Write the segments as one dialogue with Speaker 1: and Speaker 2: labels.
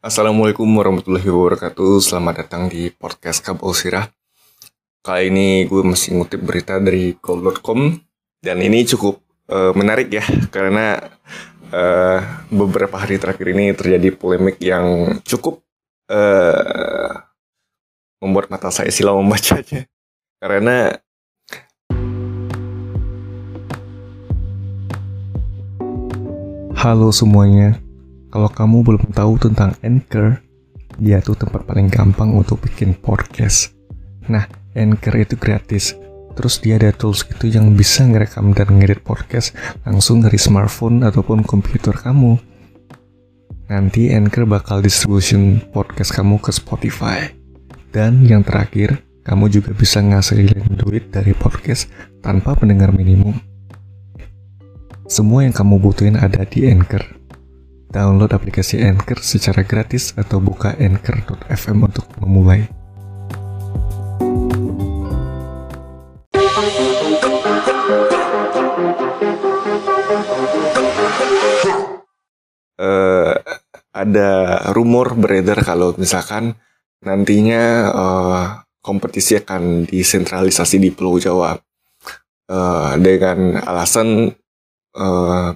Speaker 1: Assalamualaikum warahmatullahi wabarakatuh. Selamat datang di podcast Kabel Sirah. Kali ini gue masih ngutip berita dari goal.com dan ini cukup uh, menarik ya karena uh, beberapa hari terakhir ini terjadi polemik yang cukup uh, membuat mata saya silau membacanya karena Halo semuanya, kalau kamu belum tahu tentang Anchor, dia tuh tempat paling gampang untuk bikin podcast. Nah, Anchor itu gratis. Terus dia ada tools gitu yang bisa ngerekam dan ngedit podcast langsung dari smartphone ataupun komputer kamu. Nanti Anchor bakal distribution podcast kamu ke Spotify. Dan yang terakhir, kamu juga bisa ngasilin duit dari podcast tanpa pendengar minimum. Semua yang kamu butuhin ada di Anchor. Download aplikasi Anchor secara gratis atau buka anchor.fm untuk memulai. Uh, ada rumor beredar kalau misalkan nantinya uh, kompetisi akan disentralisasi di Pulau Jawa uh, dengan alasan uh,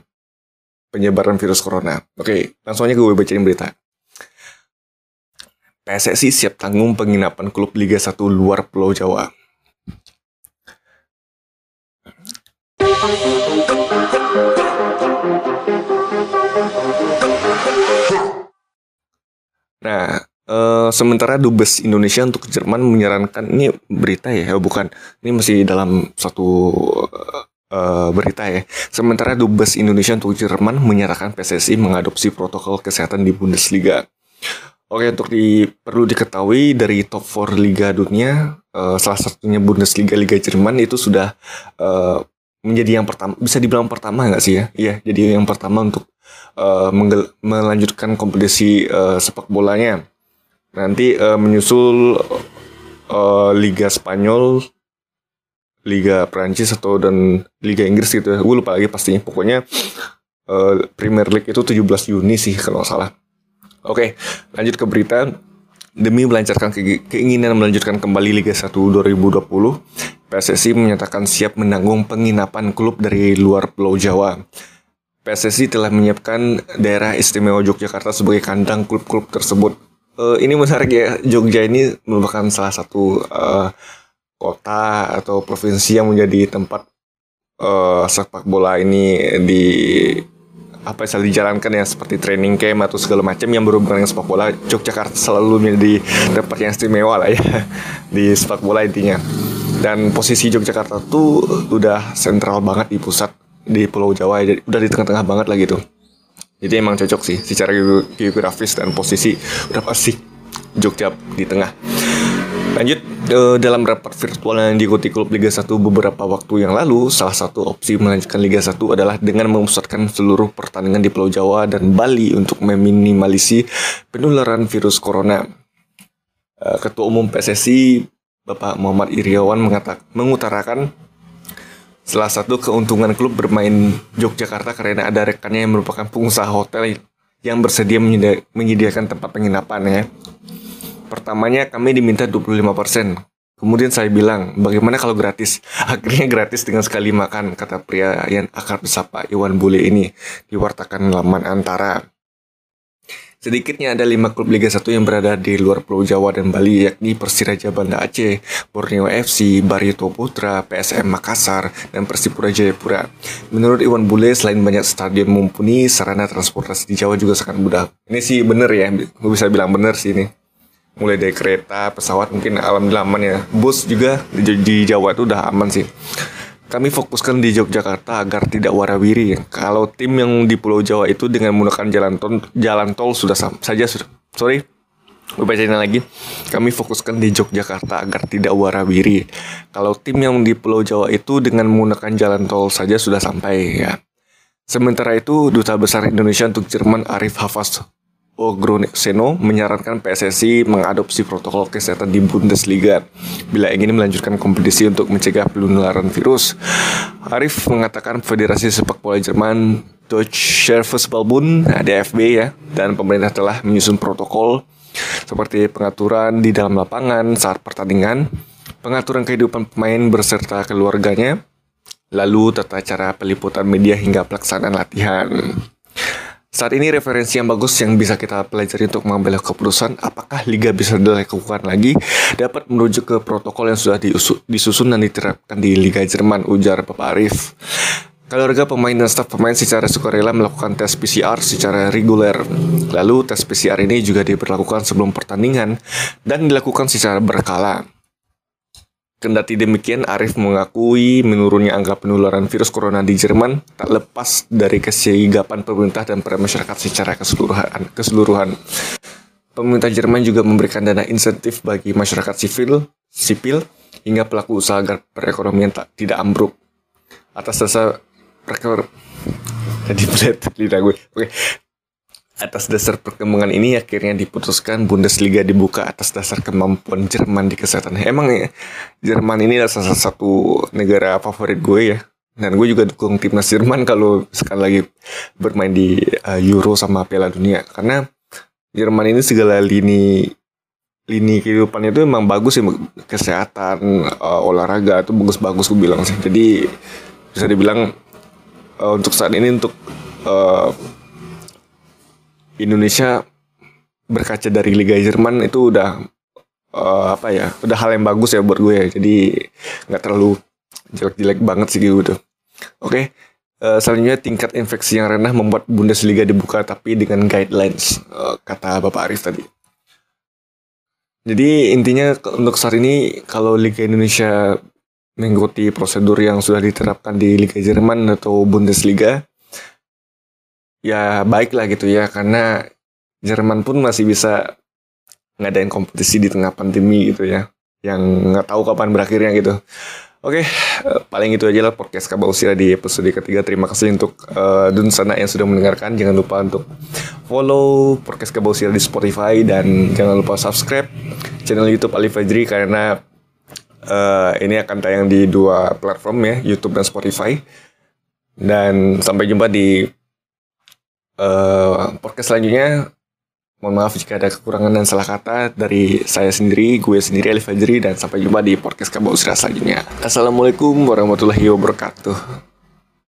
Speaker 1: penyebaran virus corona. Oke, langsung aja gue bacain berita. PSSI siap tanggung penginapan klub Liga 1 luar Pulau Jawa. Nah, uh, sementara Dubes Indonesia untuk Jerman menyarankan ini berita ya, bukan. Ini masih dalam satu uh, berita ya. Sementara Dubes Indonesia untuk Jerman menyerahkan PSSI mengadopsi protokol kesehatan di Bundesliga. Oke, untuk di, perlu diketahui dari top 4 liga dunia, uh, salah satunya Bundesliga Liga Jerman itu sudah uh, menjadi yang pertama, bisa dibilang pertama nggak sih ya? Iya, jadi yang pertama untuk uh, melanjutkan kompetisi uh, sepak bolanya. Nanti uh, menyusul uh, Liga Spanyol, Liga Prancis atau dan Liga Inggris gitu ya. Gue lupa lagi pastinya. Pokoknya uh, Premier League itu 17 Juni sih kalau nggak salah. Oke, lanjut ke berita. Demi melancarkan ke keinginan melanjutkan kembali Liga 1 2020, PSSI menyatakan siap menanggung penginapan klub dari luar Pulau Jawa. PSSI telah menyiapkan daerah istimewa Yogyakarta sebagai kandang klub-klub tersebut. Uh, ini menarik ya, Jogja ini merupakan salah satu uh, kota atau provinsi yang menjadi tempat uh, sepak bola ini di apa yang dijalankan ya seperti training camp atau segala macam yang berhubungan dengan sepak bola. Yogyakarta selalu menjadi tempat yang istimewa lah ya di sepak bola intinya. Dan posisi Yogyakarta tuh udah sentral banget di pusat di Pulau Jawa ya udah di tengah-tengah banget lah gitu. Jadi emang cocok sih secara geografis dan posisi udah pasti Jogja di tengah. Lanjut, uh, dalam rapat virtual yang diikuti klub Liga 1 beberapa waktu yang lalu, salah satu opsi melanjutkan Liga 1 adalah dengan memusatkan seluruh pertandingan di Pulau Jawa dan Bali untuk meminimalisi penularan virus corona. Uh, Ketua Umum PSSI Bapak Muhammad Iriawan mengatakan mengutarakan salah satu keuntungan klub bermain Yogyakarta karena ada rekannya yang merupakan pengusaha hotel yang bersedia menyediakan tempat penginapan ya. Pertamanya kami diminta 25%. Kemudian saya bilang, bagaimana kalau gratis? Akhirnya gratis dengan sekali makan, kata pria yang akrab disapa Iwan Bule ini, diwartakan laman antara. Sedikitnya ada lima klub Liga 1 yang berada di luar Pulau Jawa dan Bali, yakni Persiraja Banda Aceh, Borneo FC, Barito Putra, PSM Makassar, dan Persipura Jayapura. Menurut Iwan Bule, selain banyak stadion mumpuni, sarana transportasi di Jawa juga sangat mudah. Ini sih bener ya, gue bisa bilang bener sih ini mulai dari kereta, pesawat mungkin alhamdulillah aman ya. Bus juga di, di Jawa itu udah aman sih. Kami fokuskan di Yogyakarta agar tidak warawiri. Kalau tim yang di Pulau Jawa itu dengan menggunakan jalan tol, jalan tol sudah sama saja sudah. Sorry, gue bacain lagi. Kami fokuskan di Yogyakarta agar tidak warawiri. Kalau tim yang di Pulau Jawa itu dengan menggunakan jalan tol saja sudah sampai ya. Sementara itu, Duta Besar Indonesia untuk Jerman Arif Hafaz Ogroseno menyarankan PSSI mengadopsi protokol kesehatan di Bundesliga bila ingin melanjutkan kompetisi untuk mencegah penularan virus. Arif mengatakan Federasi Sepak Bola Jerman Deutsche Fußballbund DFB ya dan pemerintah telah menyusun protokol seperti pengaturan di dalam lapangan saat pertandingan, pengaturan kehidupan pemain berserta keluarganya, lalu tata cara peliputan media hingga pelaksanaan latihan. Saat ini referensi yang bagus yang bisa kita pelajari untuk mengambil keputusan apakah liga bisa dilakukan lagi dapat merujuk ke protokol yang sudah disusun dan diterapkan di Liga Jerman, ujar Bapak Arif. Keluarga pemain dan staf pemain secara sukarela melakukan tes PCR secara reguler. Lalu tes PCR ini juga diberlakukan sebelum pertandingan dan dilakukan secara berkala. Kendati demikian, Arif mengakui menurunnya angka penularan virus corona di Jerman tak lepas dari kesigapan pemerintah dan para masyarakat secara keseluruhan. keseluruhan. Pemerintah Jerman juga memberikan dana insentif bagi masyarakat sipil, sipil hingga pelaku usaha agar perekonomian tak, tidak ambruk. Atas dasar rekor jadi berat lidah gue. Oke, Atas dasar perkembangan ini akhirnya diputuskan Bundesliga dibuka atas dasar kemampuan Jerman di kesehatan. Emang ya, Jerman ini adalah salah satu negara favorit gue ya. Dan gue juga dukung timnas Jerman kalau sekali lagi bermain di uh, Euro sama Piala Dunia. Karena Jerman ini segala lini lini kehidupannya itu emang bagus ya kesehatan uh, olahraga itu bagus-bagus gue bilang sih. Jadi bisa dibilang uh, untuk saat ini untuk uh, Indonesia berkaca dari Liga Jerman itu udah uh, apa ya udah hal yang bagus ya buat gue ya. Jadi nggak terlalu jelek-jelek banget sih gitu. Oke uh, selanjutnya tingkat infeksi yang rendah membuat Bundesliga dibuka tapi dengan guidelines uh, kata Bapak Arif tadi. Jadi intinya untuk saat ini kalau Liga Indonesia mengikuti prosedur yang sudah diterapkan di Liga Jerman atau Bundesliga ya baik lah gitu ya karena Jerman pun masih bisa ngadain kompetisi di tengah pandemi gitu ya yang nggak tahu kapan berakhirnya gitu Oke, uh, paling itu aja lah podcast Kabausira di episode ketiga. Terima kasih untuk uh, Dun Sana yang sudah mendengarkan. Jangan lupa untuk follow podcast Kabausira di Spotify dan jangan lupa subscribe channel YouTube Ali Fajri karena uh, ini akan tayang di dua platform ya, YouTube dan Spotify. Dan sampai jumpa di uh, podcast selanjutnya mohon maaf jika ada kekurangan dan salah kata dari saya sendiri, gue sendiri Alif Fajri dan sampai jumpa di podcast Kabau selanjutnya. Assalamualaikum warahmatullahi wabarakatuh.